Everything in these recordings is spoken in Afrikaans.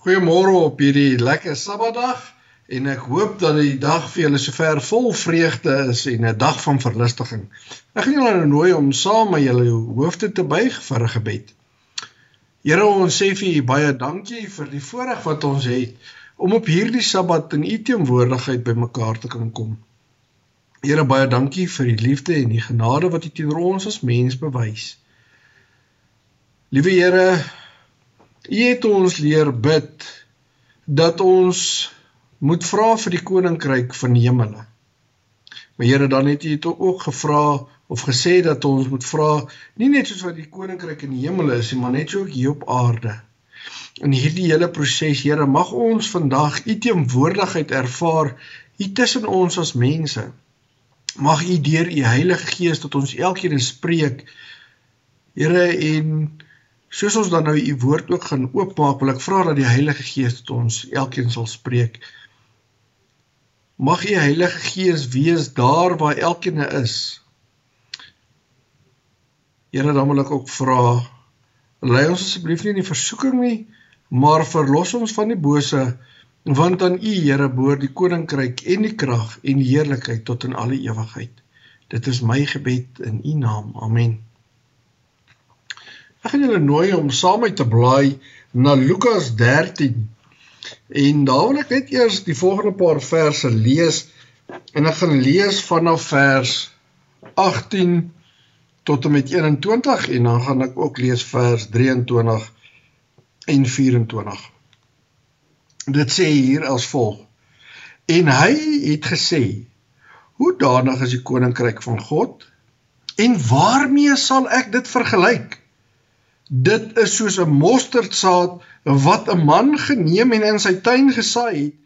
Goeiemôre op hierdie lekker Sabbatdag en ek hoop dat die dag vir julle sover vol vreugde is en 'n dag van verlustiging. Ek gaan julle nou nooi om saam met julle hoofde te buig vir 'n gebed. Here, ons sê vir U baie dankie vir die voorreg wat ons het om op hierdie Sabbat in U teenwoordigheid bymekaar te kan kom. Here, baie dankie vir die liefde en die genade wat U teenoor ons as mens bewys. Liewe Here, U het ons leer bid dat ons moet vra vir die koninkryk van die hemele. Maar Here, dan het U ook gevra of gesê dat ons moet vra nie net soos wat die koninkryk in die hemel is nie, maar net so ook hier op aarde. In hierdie hele proses, Here, mag ons vandag U teenwoordigheid ervaar hier tussen ons as mense. Mag U deur U Heilige Gees tot ons elkeen spreek. Here en Soos ons dan nou u woord ook gaan oopmaak, wil ek vra dat die Heilige Gees tot ons elkeen sal spreek. Mag u Heilige Gees wees daar waar elkeen is. Here, dan wil ek ook vra, lei ons asseblief nie in die versoeking nie, maar verlos ons van die bose, want aan u, Here, behoort die koninkryk en die krag en die heerlikheid tot in alle ewigheid. Dit is my gebed in u naam. Amen. Ek gaan julle nooi om saam met te blaai na Lukas 13. En daar wil ek net eers die volgende paar verse lees en ek gaan lees vanaf vers 18 tot en met 21 en dan gaan ek ook lees vers 23 en 24. Dit sê hier as volg: En hy het gesê: Hoe danig is die koninkryk van God? En waarmee sal ek dit vergelyk? Dit is soos 'n mosterdsaad wat 'n man geneem en in sy tuin gesaai het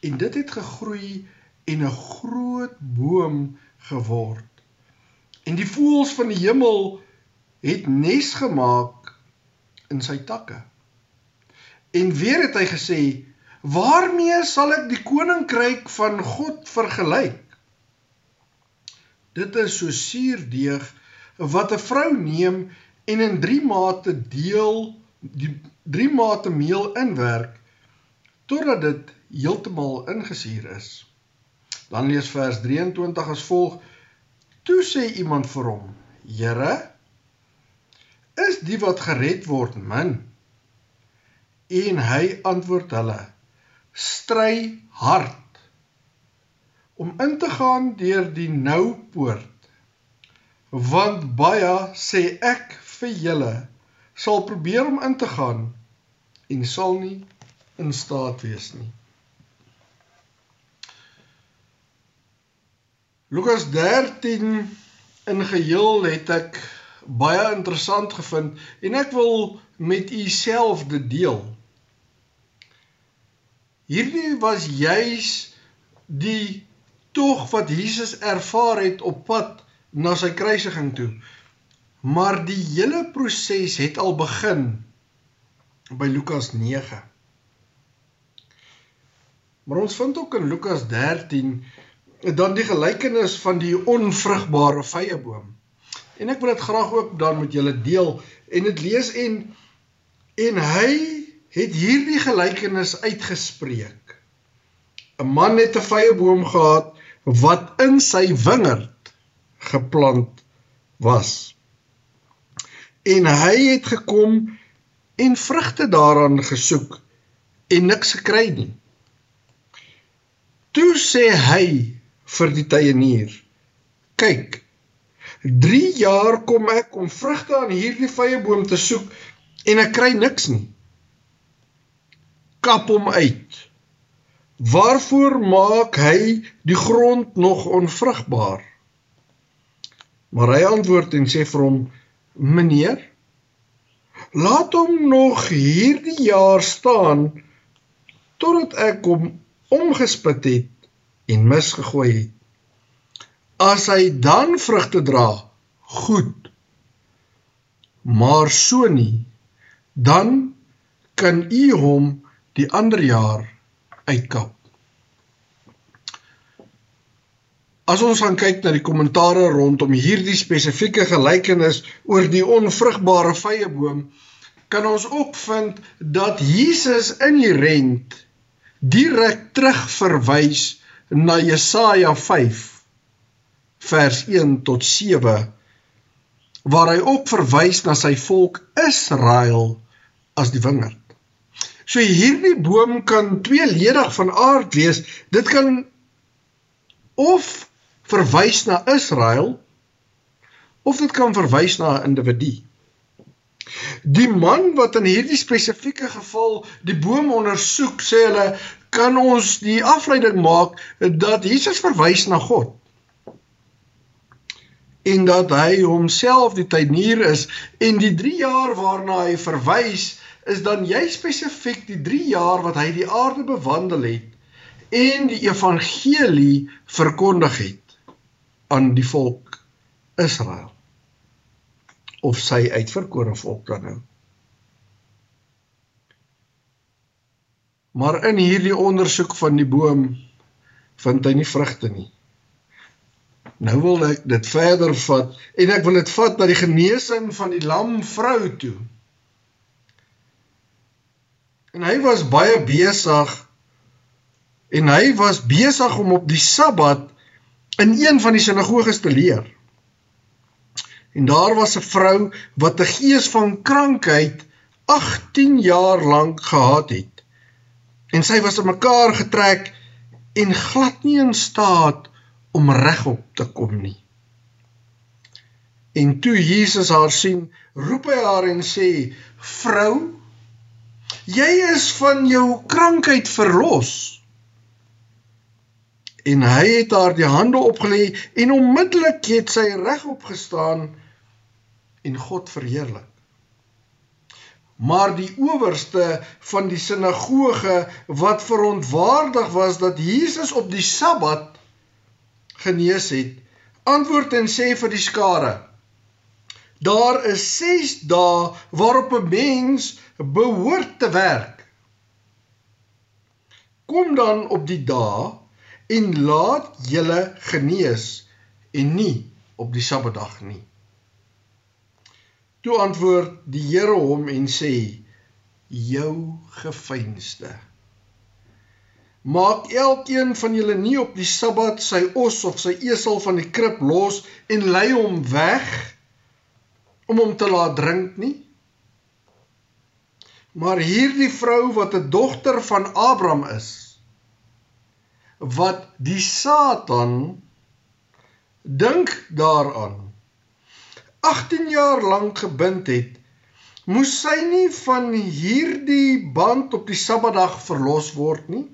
en dit het gegroei en 'n groot boom geword. En die voëls van die hemel het nes gemaak in sy takke. En weer het hy gesê: "Waarmee sal ek die koninkryk van God vergelyk? Dit is so suurdeeg wat 'n vrou neem en in 3 mate deel die 3 mate meel inwerk totdat dit heeltemal ingesuur is. Dan lees vers 23 as volg: Toe sê iemand vir hom: Here, is die wat gered word min? En hy antwoord hulle: Stry hard om in te gaan deur die nou poort. Want baie sê ek vir julle sal probeer om in te gaan en sal nie in staat wees nie. Lukas 13 in geheel het ek baie interessant gevind en ek wil met u self dit deel. Hierdie was juis die tog wat Jesus ervaar het op pad na sy kruisiging toe. Maar die hele proses het al begin by Lukas 9. Maar ons vind ook in Lukas 13 dan die gelykenis van die onvrugbare vyeboom. En ek wil dit graag ook dan met julle deel en dit lees en en hy het hierdie gelykenis uitgespreek. 'n Man het 'n vyeboom gehad wat in sy wingerd geplant was en hy het gekom en vrugte daaraan gesoek en niks gekry nie. Toe sê hy vir die tuinier: "Kyk, 3 jaar kom ek om vrugte aan hierdie vyeboom te soek en ek kry niks nie. Kap hom uit. Waarvoor maak hy die grond nog onvrugbaar?" Maar hy antwoord en sê vir hom: Meneer, laat hom nog hierdie jaar staan totdat ek hom omgespit het en misgegooi het. As hy dan vrugte dra, goed. Maar so nie, dan kan u hom die ander jaar uitkap. As ons gaan kyk na die kommentare rondom hierdie spesifieke gelykenis oor die onvrugbare vyeboom, kan ons ook vind dat Jesus inherent direk terugverwys na Jesaja 5 vers 1 tot 7 waar hy ook verwys na sy volk Israel as die wingerd. So hierdie boom kan tweeledig van aard wees. Dit kan of verwys na Israel of dit kan verwys na 'n individu. Die man wat in hierdie spesifieke geval die boom ondersoek, sê hulle, kan ons die afleiding maak dat Jesus verwys na God en dat hy homself die tuinier is en die 3 jaar waarna hy verwys is dan jy spesifiek die 3 jaar wat hy die aarde bewandel het en die evangelie verkondig het aan die volk Israel of sy uitverkore volk dan nou maar in hierdie ondersoek van die boom vind hy nie vrugte nie Nou wil ek dit verder vat en ek wil dit vat na die genesing van die lam vrou toe. En hy was baie besig en hy was besig om op die Sabbat in een van die sinagoges te leer. En daar was 'n vrou wat 'n gees van krankheid 18 jaar lank gehad het. En sy was in mekaar getrek en glad nie in staat om regop te kom nie. En toe Jesus haar sien, roep hy haar en sê: "Vrou, jy is van jou krankheid verlos." En hy het haar die hande opgelê en onmiddellik het sy regop gestaan en God verheerlik. Maar die owerste van die sinagoge wat verontwaardig was dat Jesus op die Sabbat genees het, antwoord en sê vir die skare: Daar is 6 dae waarop 'n mens behoort te werk. Kom dan op die dae en laat julle genees en nie op die Sabbatdag nie. Toe antwoord die Here hom en sê: Jou gefeinste Maak elkeen van julle nie op die Sabbat sy os of sy esel van die krib los en lei hom weg om hom te laat drink nie. Maar hierdie vrou wat 'n dogter van Abraham is, wat die Satan dink daaraan 18 jaar lank gebind het, moes sy nie van hierdie band op die Sabbatdag verlos word nie.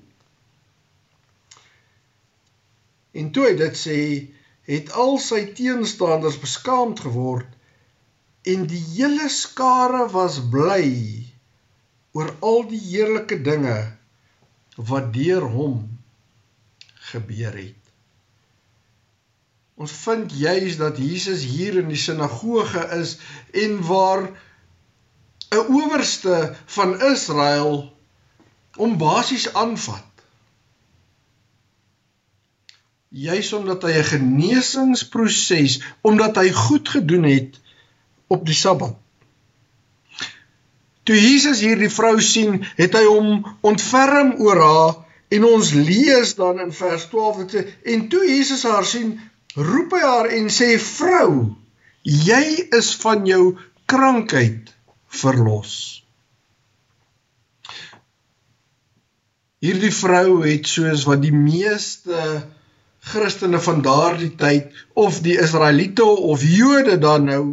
En toe hy dit sê, het al sy teenstanders beskaamd geword en die hele skare was bly oor al die heerlike dinge wat deur hom gebeur het. Ons vind juis dat Jesus hier in die sinagoge is en waar 'n owerste van Israel hom basies aanvat juis omdat hy 'n genesingsproses omdat hy goed gedoen het op die Sabbat. Toe Jesus hierdie vrou sien, het hy hom ontferm oor haar en ons lees dan in vers 12 dit sê en toe Jesus haar sien, roep hy haar en sê vrou, jy is van jou krankheid verlos. Hierdie vrou het soos wat die meeste Christene van daardie tyd of die Israeliete of Jode dan nou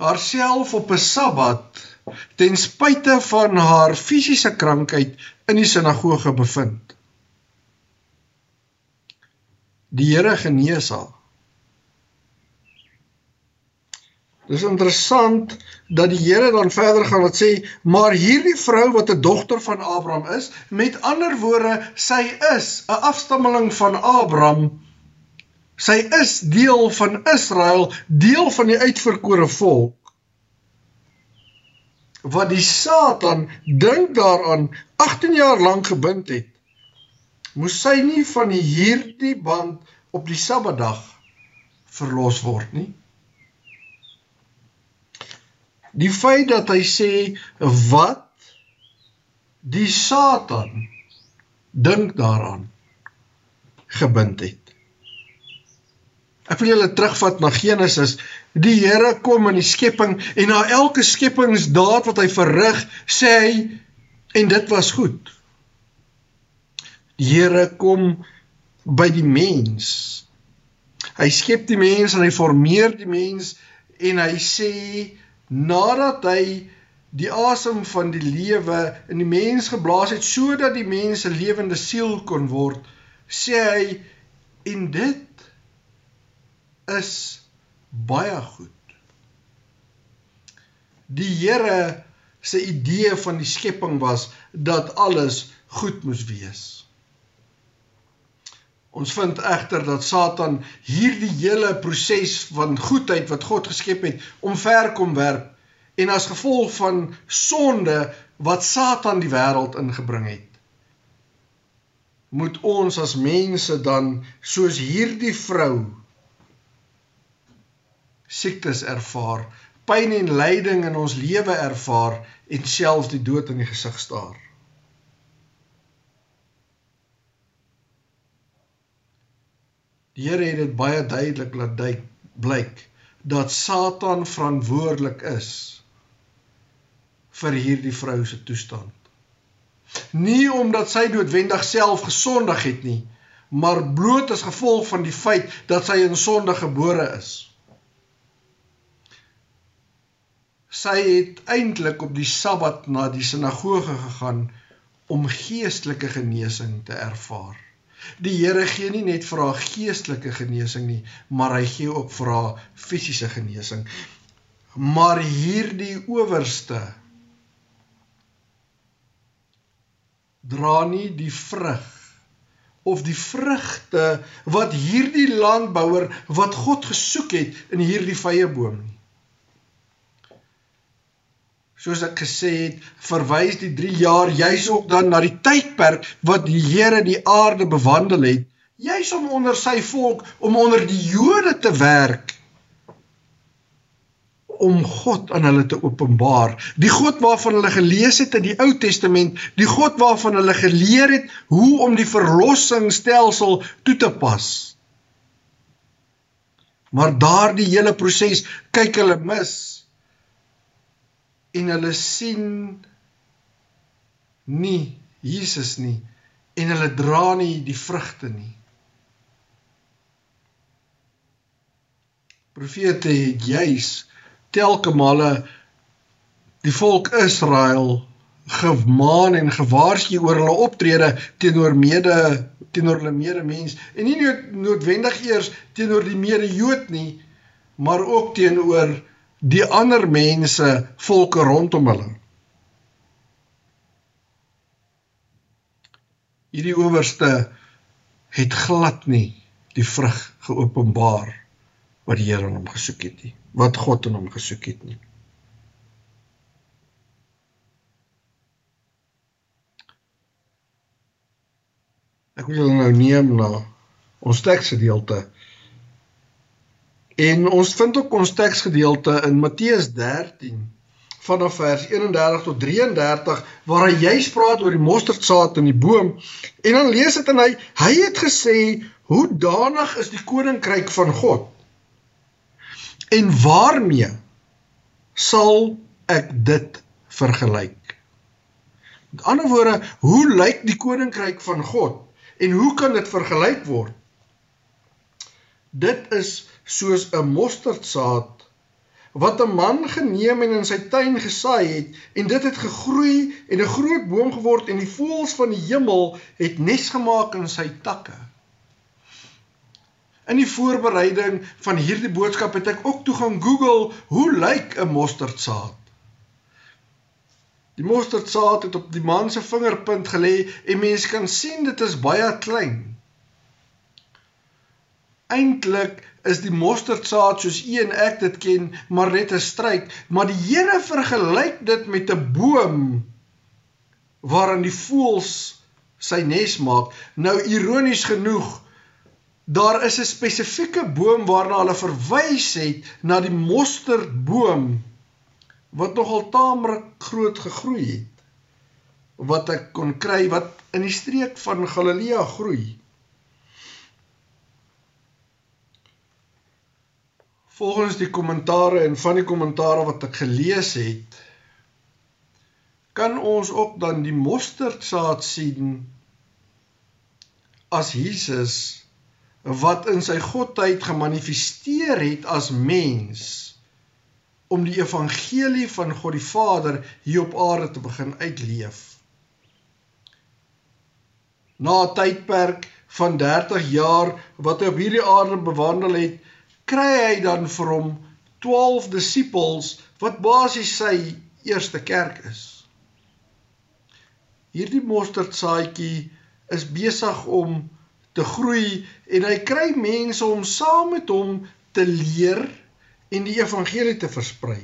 haarself op 'n Sabbat ten spyte van haar fisiese krankheid in die sinagoge bevind. Die Here genees haar. Dis interessant dat die Here dan verder gaan wat sê, maar hierdie vrou wat 'n dogter van Abraham is, met ander woorde, sy is 'n afstammeling van Abraham. Sy is deel van Israel, deel van die uitverkore volk. Wat die Satan dink daaraan 18 jaar lank gebind het. Moes sy nie van hierdie band op die Sabbatdag verlos word nie? Die feit dat hy sê wat die Satan dink daaraan gebind het. Ek wil julle terugvat na Genesis. Die Here kom in die skepping en na elke skepingsdaad wat hy verrig, sê hy en dit was goed. Die Here kom by die mens. Hy skep die mens en hy formeer die mens en hy sê nadat hy die asem van die lewe in die mens geblaas het sodat die mens 'n lewende siel kon word, sê hy en dit is baie goed. Die Here se idee van die skepping was dat alles goed moes wees. Ons vind egter dat Satan hierdie hele proses van goedheid wat God geskep het, omver kom werp en as gevolg van sonde wat Satan die wêreld ingebring het, moet ons as mense dan soos hierdie vrou siektes ervaar, pyn en lyding in ons lewe ervaar en selfs die dood in die gesig staar. Die Here het dit baie duidelik laat blyk dat Satan verantwoordelik is vir hierdie vrou se toestand. Nie omdat sy noodwendig self gesondig het nie, maar bloot as gevolg van die feit dat sy in sonde gebore is. Sy het eintlik op die Sabbat na die sinagoge gegaan om geestelike genesing te ervaar. Die Here gee nie net vir haar geestelike genesing nie, maar hy gee ook vir haar fisiese genesing. Maar hierdie owerste dra nie die vrug of die vrugte wat hierdie landbouer wat God gesoek het in hierdie vrye boom nie soos ek gesê het, verwys die 3 jaar juis ook dan na die tydperk wat die Here die aarde bewandel het, juis om onder sy volk, om onder die Jode te werk om God aan hulle te openbaar. Die God waarvan hulle gelees het in die Ou Testament, die God waarvan hulle geleer het hoe om die verlossingsstelsel toe te pas. Maar daardie hele proses kyk hulle mis en hulle sien nie Jesus nie en hulle dra nie die vrugte nie. Profete het juis telke male die volk Israel gemaan en gewaarsku oor hulle optrede teenoor mede teenoor hulle medemens en nie noodwendig eers teenoor die mede Jood nie maar ook teenoor die ander mense volke rondom hulle. Hierdie owerste het glad nie die vrug geopenbaar wat die Here aan hom gesoek het nie, wat God aan hom gesoek het nie. Ek wil nou neem na ons teksgedeelte En ons vind ook ons teksgedeelte in Matteus 13 vanaf vers 31 tot 33 waar hy juis praat oor die mosterdsaad in die boom en dan lees dit en hy hy het gesê hoe danig is die koninkryk van God? En waarmee sal ek dit vergelyk? Met ander woorde hoe lyk die koninkryk van God en hoe kan dit vergelyk word? Dit is soos 'n mosterdsaad wat 'n man geneem en in sy tuin gesaai het en dit het gegroei en 'n groot boom geword en die voëls van die hemel het nes gemaak in sy takke. In die voorbereiding van hierdie boodskap het ek ook toe gaan Google hoe lyk 'n mosterdsaad. Die mosterdsaad het op die man se vingerpunt gelê en mense kan sien dit is baie klein. Eintlik is die mosterdsaad soos u en ek dit ken, maar net 'n struik, maar die Here vergelyk dit met 'n boom waarin die voëls sy nes maak. Nou ironies genoeg, daar is 'n spesifieke boom waarna hulle verwys het na die mosterdboom wat nogal taamlik groot gegroei het wat ek kon kry wat in die streek van Galilea groei. Volgens die kommentare en van die kommentare wat ek gelees het, kan ons ook dan die mosterdsaad sien as Jesus wat in sy godheid gemanifesteer het as mens om die evangelie van God die Vader hier op aarde te begin uitleef. Na 'n tydperk van 30 jaar wat hy op hierdie aarde bewandel het, kry hy dan vir hom 12 disippels wat basies sy eerste kerk is. Hierdie mosterdsaadjie is besig om te groei en hy kry mense om saam met hom te leer en die evangelie te versprei.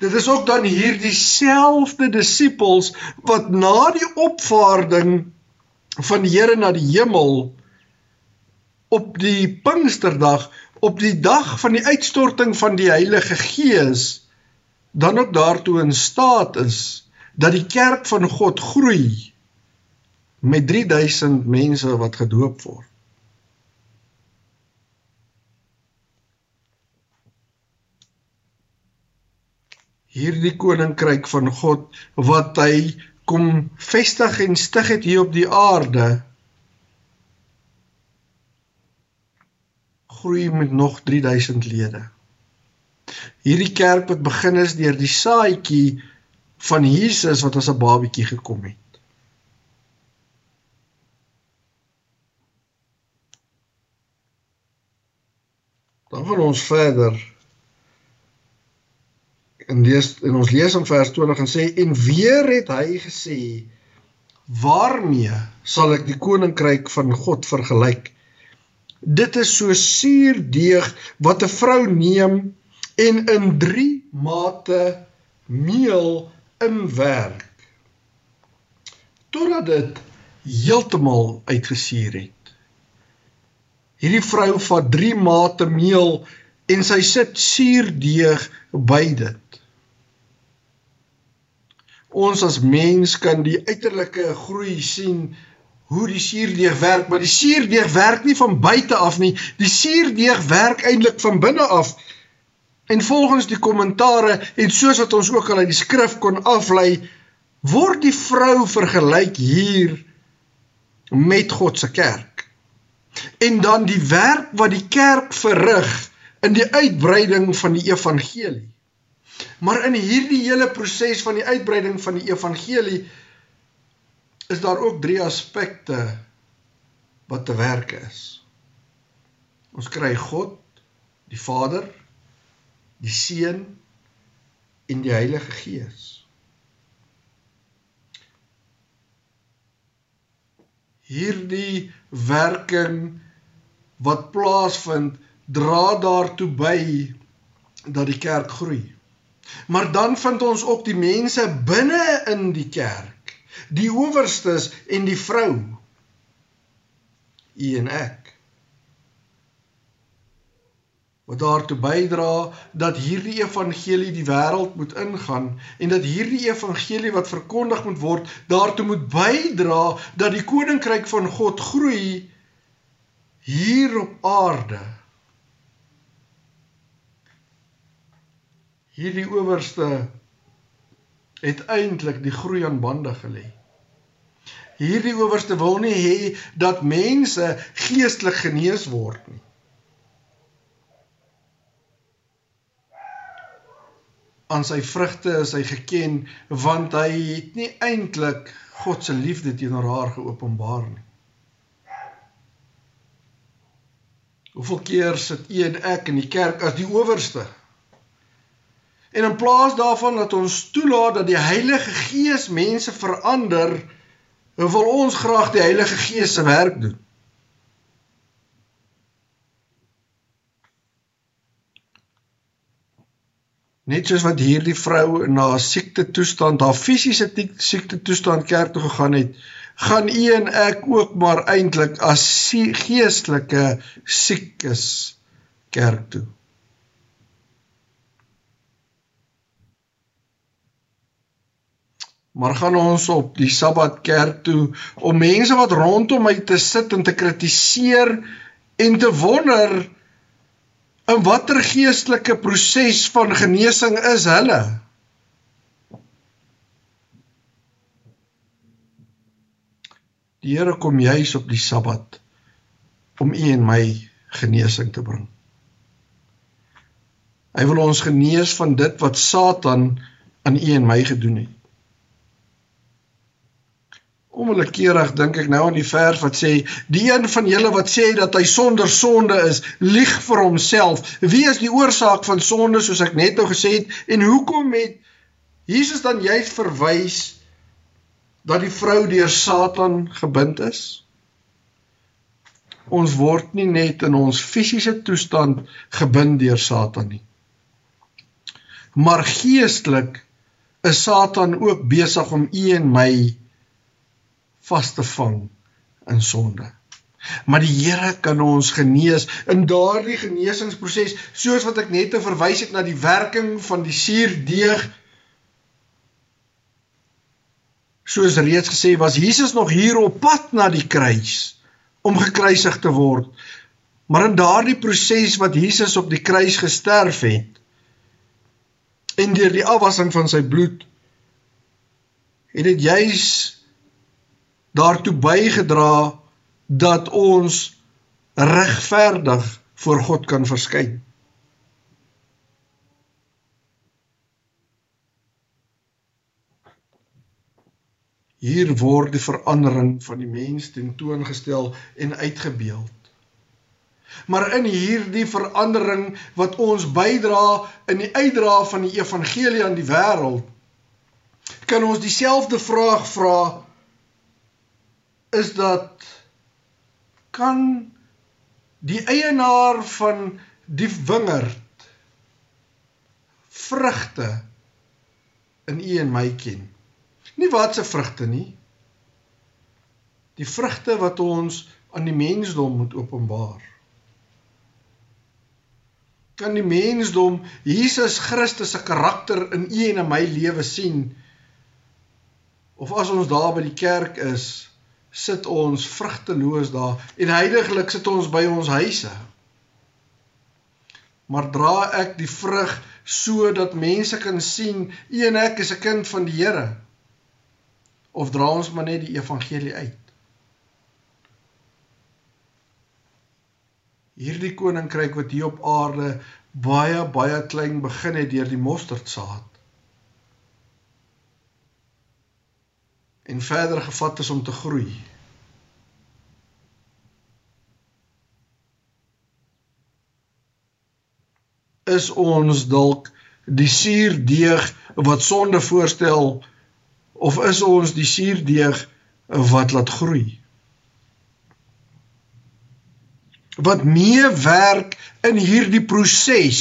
Dit is ook dan hierdie selfde disippels wat na die opvaarding van die Here na die hemel op die Pinksterdag, op die dag van die uitstorting van die Heilige Gees, dan ook daartoe in staat is dat die kerk van God groei met 3000 mense wat gedoop word. Hierdie koninkryk van God wat hy kom vestig en stig het hier op die aarde groei met nog 3000 lede. Hierdie kerk wat begin is deur die saadjie van Jesus wat as 'n babietjie gekom het. Dan gaan ons verder. En lees en ons lees in vers 20 en sê en weer het hy gesê waarmee sal ek die koninkryk van God vergelyk? Dit is so suur deeg wat 'n vrou neem en in 3 mate meel inwerk totdat dit heeltemal uitgesuur het. Hierdie vrou vat 3 mate meel en sy sit suurdeeg by dit. Ons as mens kan die uiterlike groei sien hoe die suurdeeg werk, maar die suurdeeg werk nie van buite af nie. Die suurdeeg werk eintlik van binne af. En volgens die kommentare en soos wat ons ook al uit die skrif kon aflei, word die vrou vergelyk hier met God se kerk. En dan die werk wat die kerk verrig in die uitbreiding van die evangelie. Maar in hierdie hele proses van die uitbreiding van die evangelie is daar ook drie aspekte wat te werk is. Ons kry God, die Vader, die Seun en die Heilige Gees. Hierdie werking wat plaasvind, dra daartoe by dat die kerk groei. Maar dan vind ons ook die mense binne in die kerk die owerstes en die vrou. U en ek. Wat daartoe bydra dat hierdie evangelie die wêreld moet ingaan en dat hierdie evangelie wat verkondig moet word daartoe moet bydra dat die koninkryk van God groei hier op aarde. Hierdie owerste het eintlik die groei aan bande gelê. Hierdie owerste wil nie hê dat mense geestelik genees word nie. Aan sy vrugte is hy geken want hy het nie eintlik God se liefde teenoor haar geopenbaar nie. Hoeveel keer sit u en ek in die kerk as die owerste? En in plaas daarvan dat ons toelaat dat die Heilige Gees mense verander, wil ons graag die Heilige Gees se werk doen. Net soos wat hierdie vrou na 'n siekte toestand, haar fisiese siekte toestand kerk toe gegaan het, gaan u en ek ook maar eintlik as geestelike siekes kerk toe. Maar gaan ons op die Sabbat kerk toe om mense wat rondom my te sit en te kritiseer en te wonder in watter geestelike proses van genesing is hulle? Die Here kom juis op die Sabbat om u en my genesing te bring. Hy wil ons genees van dit wat Satan aan u en my gedoen het. Onwillekeurig dink ek nou aan die vers wat sê die een van julle wat sê dat hy sonder sonde is, lieg vir homself. Wie is die oorsaak van sonde soos ek net nou gesê het en hoekom het Jesus dan juist verwys dat die vrou deur Satan gebind is? Ons word nie net in ons fisiese toestand gebind deur Satan nie. Maar geestelik is Satan ook besig om u en my vas te vang in sonde. Maar die Here kan ons genees in daardie genesingsproses, soos wat ek net te verwys het na die werking van die suurdeeg. Soos reeds gesê was Jesus nog hier op pad na die kruis om gekruisig te word. Maar in daardie proses wat Jesus op die kruis gesterf het en deur die afwassing van sy bloed het dit juis daartoe bygedra dat ons regverdig voor God kan verskyn. Hier word die verandering van die mens tentoongestel en uitgebeeld. Maar in hierdie verandering wat ons bydra in die uitdra van die evangelie aan die wêreld, kan ons dieselfde vraag vra is dat kan die eienaar van die wingerd vrugte in u en my ken. Nie wat se vrugte nie. Die vrugte wat ons aan die mensdom moet openbaar. Kan die mensdom Jesus Christus se karakter in u en in my lewe sien? Of as ons daar by die kerk is, sit ons vrugteloos daar en heiliglik sit ons by ons huise. Maar dra ek die vrug sodat mense kan sien een ek is 'n kind van die Here? Of dra ons maar net die evangelie uit? Hierdie koninkryk wat hier op aarde baie baie klein begin het deur die mosterdsaad en verder gevat is om te groei. Is ons dalk die suurdeeg wat sonde voorstel of is ons die suurdeeg wat laat groei? Wat meewerk in hierdie proses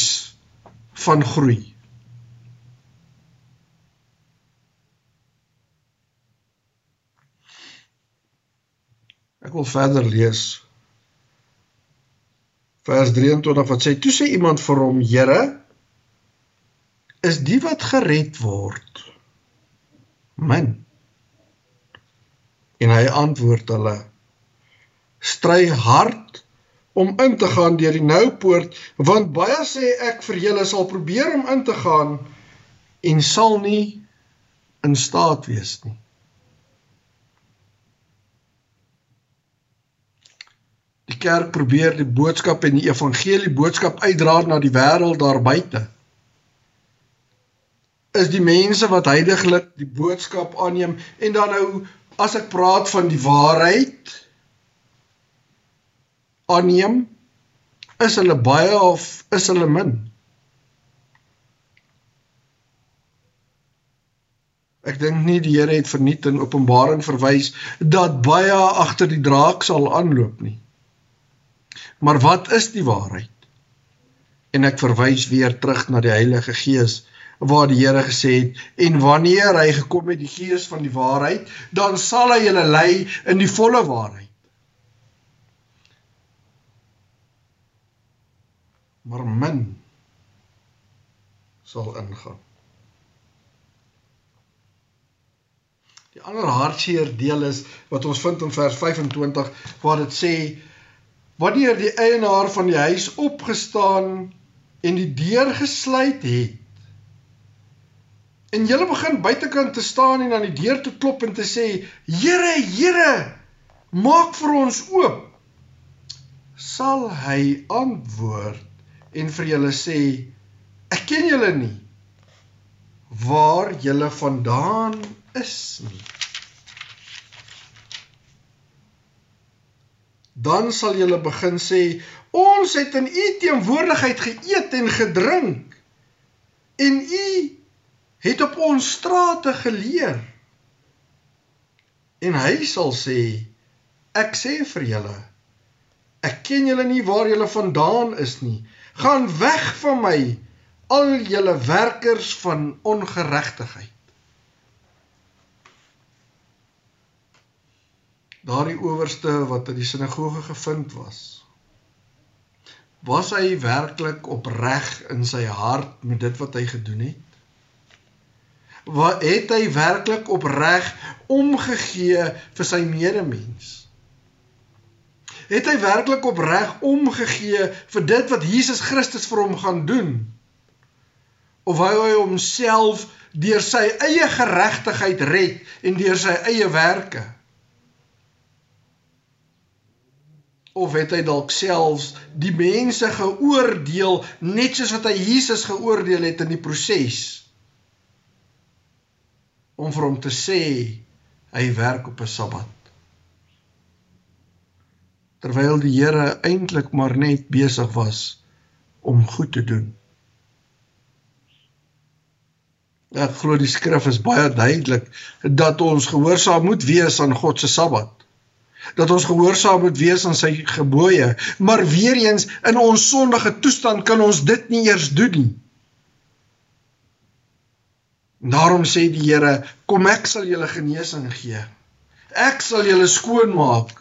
van groei. Ek wil verder lees. Vers 23 wat sê toe sê iemand vir hom: "Here, is die wat gered word min?" En hy antwoord hulle: "Stry hard om in te gaan deur die nou poort, want baie sê ek vir julle sal probeer om in te gaan en sal nie in staat wees nie." Kerk probeer die boodskap en die evangelie boodskap uitdra na die wêreld daar buite. Is die mense wat heidaglik die boodskap aanneem en dan nou as ek praat van die waarheid aanneem, is hulle baie of is hulle min? Ek dink nie die Here het verniet in Openbaring verwys dat baie agter die draak sal aanloop nie. Maar wat is die waarheid? En ek verwys weer terug na die Heilige Gees waar die Here gesê het en wanneer hy gekom het die Gees van die waarheid, dan sal hy julle lei in die volle waarheid. Maar min sal ingaan. Die ander hartseer deel is wat ons vind in vers 25 waar dit sê wanneer die eienaar van die huis opgestaan en die deur gesluit het. En jy begin buitekant te staan en aan die deur te klop en te sê Here Here maak vir ons oop. Sal hy antwoord en vir julle sê ek ken julle nie. Waar julle vandaan is nie dan sal julle begin sê ons het in u teenwoordigheid geëet en gedrink en u het op ons strate geleer. En hy sal sê ek sê vir julle ek ken julle nie waar julle vandaan is nie. Gaan weg van my al julle werkers van ongeregtigheid daardie owerste wat in die sinagoge gevind was was hy werklik opreg in sy hart met dit wat hy gedoen het? Wat het hy werklik opreg omgegee vir sy medemens? Het hy werklik opreg omgegee vir dit wat Jesus Christus vir hom gaan doen? Of wou hy homself deur sy eie geregtigheid red en deur sy eie werke of het hy dalk selfs die mense geoordeel net soos wat hy Jesus geoordeel het in die proses om vir hom te sê hy werk op 'n Sabbat. Terwyl die Here eintlik maar net besig was om goed te doen. Ek glo die skrif is baie duidelik dat ons gehoorsaam moet wees aan God se Sabbat dat ons gehoorsaam moet wees aan sy gebooie, maar weer eens in ons sondige toestand kan ons dit nie eers doen nie. Daarom sê die Here, kom ek sal julle genesing gee. Ek sal julle skoon maak.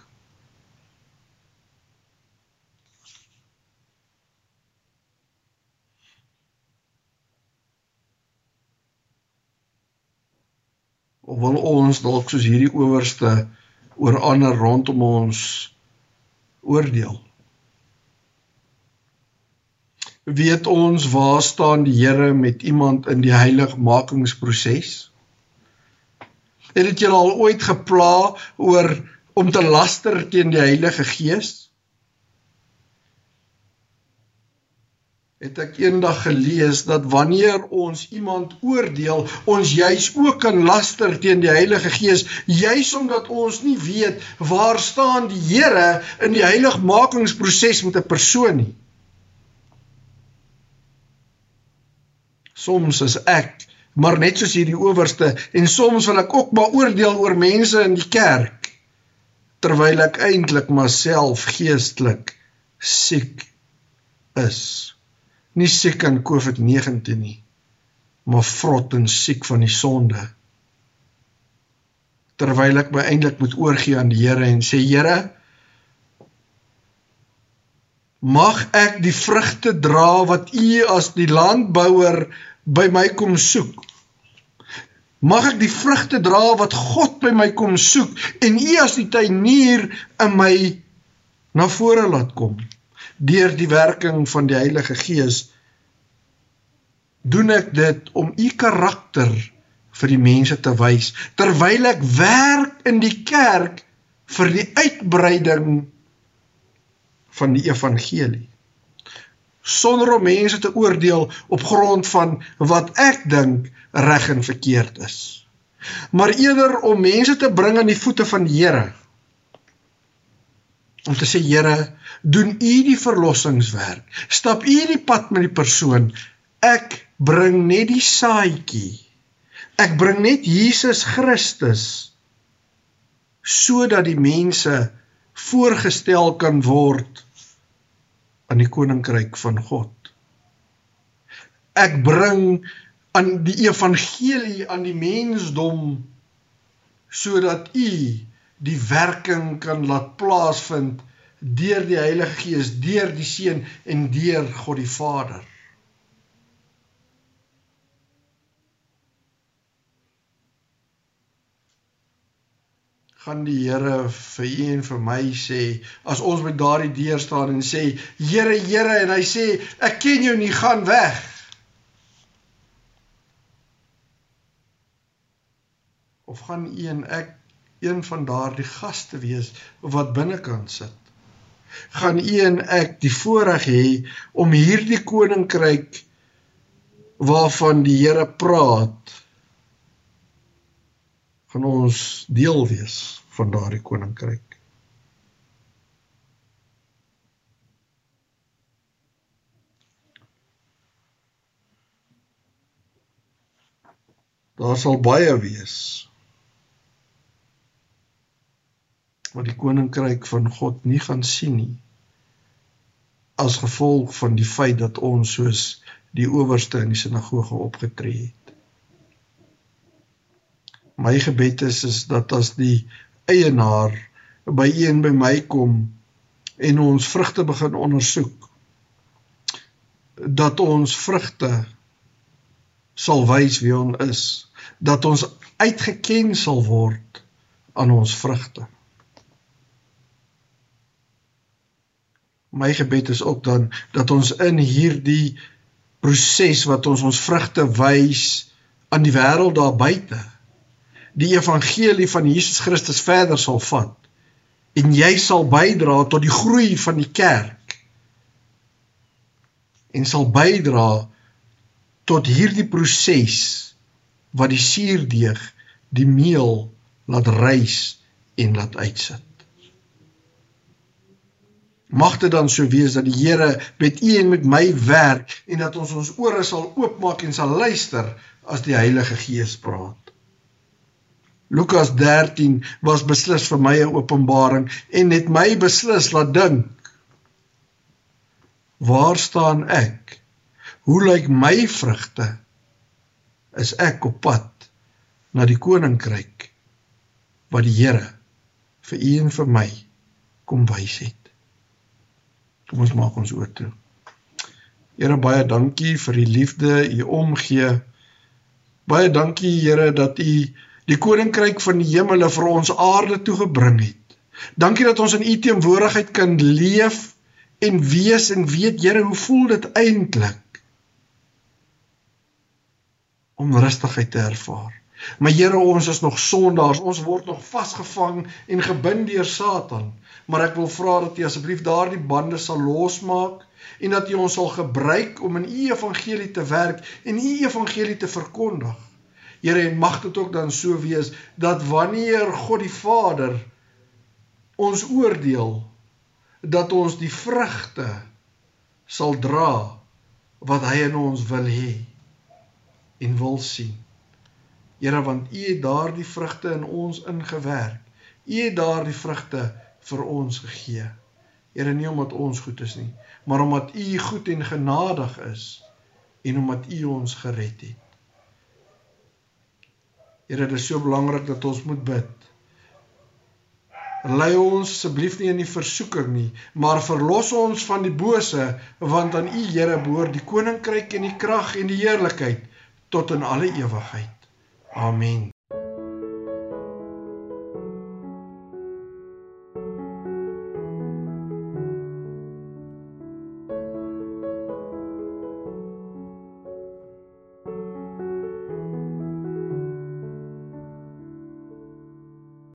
Of wil ons dalk soos hierdie owerste oor ander rondom ons oordeel. Weet ons waar staan die Here met iemand in die heiligmakingsproses? Het dit julle al ooit gepla oor om te laster teen die Heilige Gees? Het ek eendag gelees dat wanneer ons iemand oordeel, ons juis ook kan laster teen die Heilige Gees, juis omdat ons nie weet waar staan die Here in die heiligmakingsproses met 'n persoon nie. Soms is ek maar net soos hierdie owerste en soms wil ek ook maar oordeel oor mense in die kerk terwyl ek eintlik myself geestelik siek is nie siek aan COVID-19 nie, maar vrot en siek van die sonde. Terwyl ek my eintlik moet oorgee aan die Here en sê Here, mag ek die vrugte dra wat U as die landbouer by my kom soek. Mag ek die vrugte dra wat God by my kom soek en U as die tuinier in my na vore laat kom deur die werking van die Heilige Gees doen ek dit om u karakter vir die mense te wys terwyl ek werk in die kerk vir die uitbreiding van die evangelie. Sonder om mense te oordeel op grond van wat ek dink reg en verkeerd is. Maar eerder om mense te bring aan die voete van die Here om te sê Here, doen U die verlossingswerk. Stap U die pad met die persoon. Ek bring net die saadjie. Ek bring net Jesus Christus sodat die mense voorgestel kan word aan die koninkryk van God. Ek bring aan die evangelie aan die mensdom sodat u die werking kan laat plaasvind deur die Heilige Gees, deur die Seun en deur God die Vader. gaan die Here vir u en vir my sê as ons by daardie deur staan en sê Here Here en hy sê ek ken jou nie gaan weg of gaan u en ek een van daardie gaste wees wat binnekant sit gaan u en ek die voorreg hê om hierdie koninkryk waarvan die Here praat gaan ons deel wees van daardie koninkryk. Daar sal baie wees. Wat die koninkryk van God nie gaan sien nie. As gevolg van die feit dat ons soos die owerste in die sinagoge opgetree het. My gebed is is dat as die eienaar by een by my kom en ons vrugte begin ondersoek dat ons vrugte sal wys wie ons is dat ons uitgeken sal word aan ons vrugte my gebed is ook dan dat ons in hierdie proses wat ons ons vrugte wys aan die wêreld daar buite die evangelie van Jesus Christus verder sal vat en jy sal bydra tot die groei van die kerk en sal bydra tot hierdie proses wat die suurdeeg die meel laat rys en laat uitsit. Mag dit dan so wees dat die Here met u en met my werk en dat ons ons ore sal oopmaak en sal luister as die Heilige Gees praat. Lukas 13 was beslis vir my 'n openbaring en het my beslis laat dink. Waar staan ek? Hoe lyk my vrugte? Is ek op pad na die koninkryk wat die Here vir u en vir my kom wys het? Kom ons maak ons oop toe. Here baie dankie vir die liefde u omgee. Baie dankie Here dat u die koninkryk van die hemele vir ons aarde toe gebring het. Dankie dat ons in u teenwoordigheid kan leef en wees en weet Here hoe voel dit eintlik om rustigheid te ervaar. Maar Here ons is nog sondaars, ons word nog vasgevang en gebind deur Satan. Maar ek wil vra dat U asseblief daardie bande sal losmaak en dat U ons sal gebruik om in U evangelie te werk en U evangelie te verkondig. Here en mag dit ook dan so wees dat wanneer God die Vader ons oordeel dat ons die vrugte sal dra wat hy in ons wil hê en wil sien. Here want U het daardie vrugte in ons ingewerk. U het daardie vrugte vir ons gegee. Here nie omdat ons goed is nie, maar omdat U goed en genadig is en omdat U ons gered het. Here, dit is so belangrik dat ons moet bid. Lei ons asseblief nie in die versoeking nie, maar verlos ons van die bose, want aan U, Here, behoort die koninkryk en die krag en die heerlikheid tot in alle ewigheid. Amen.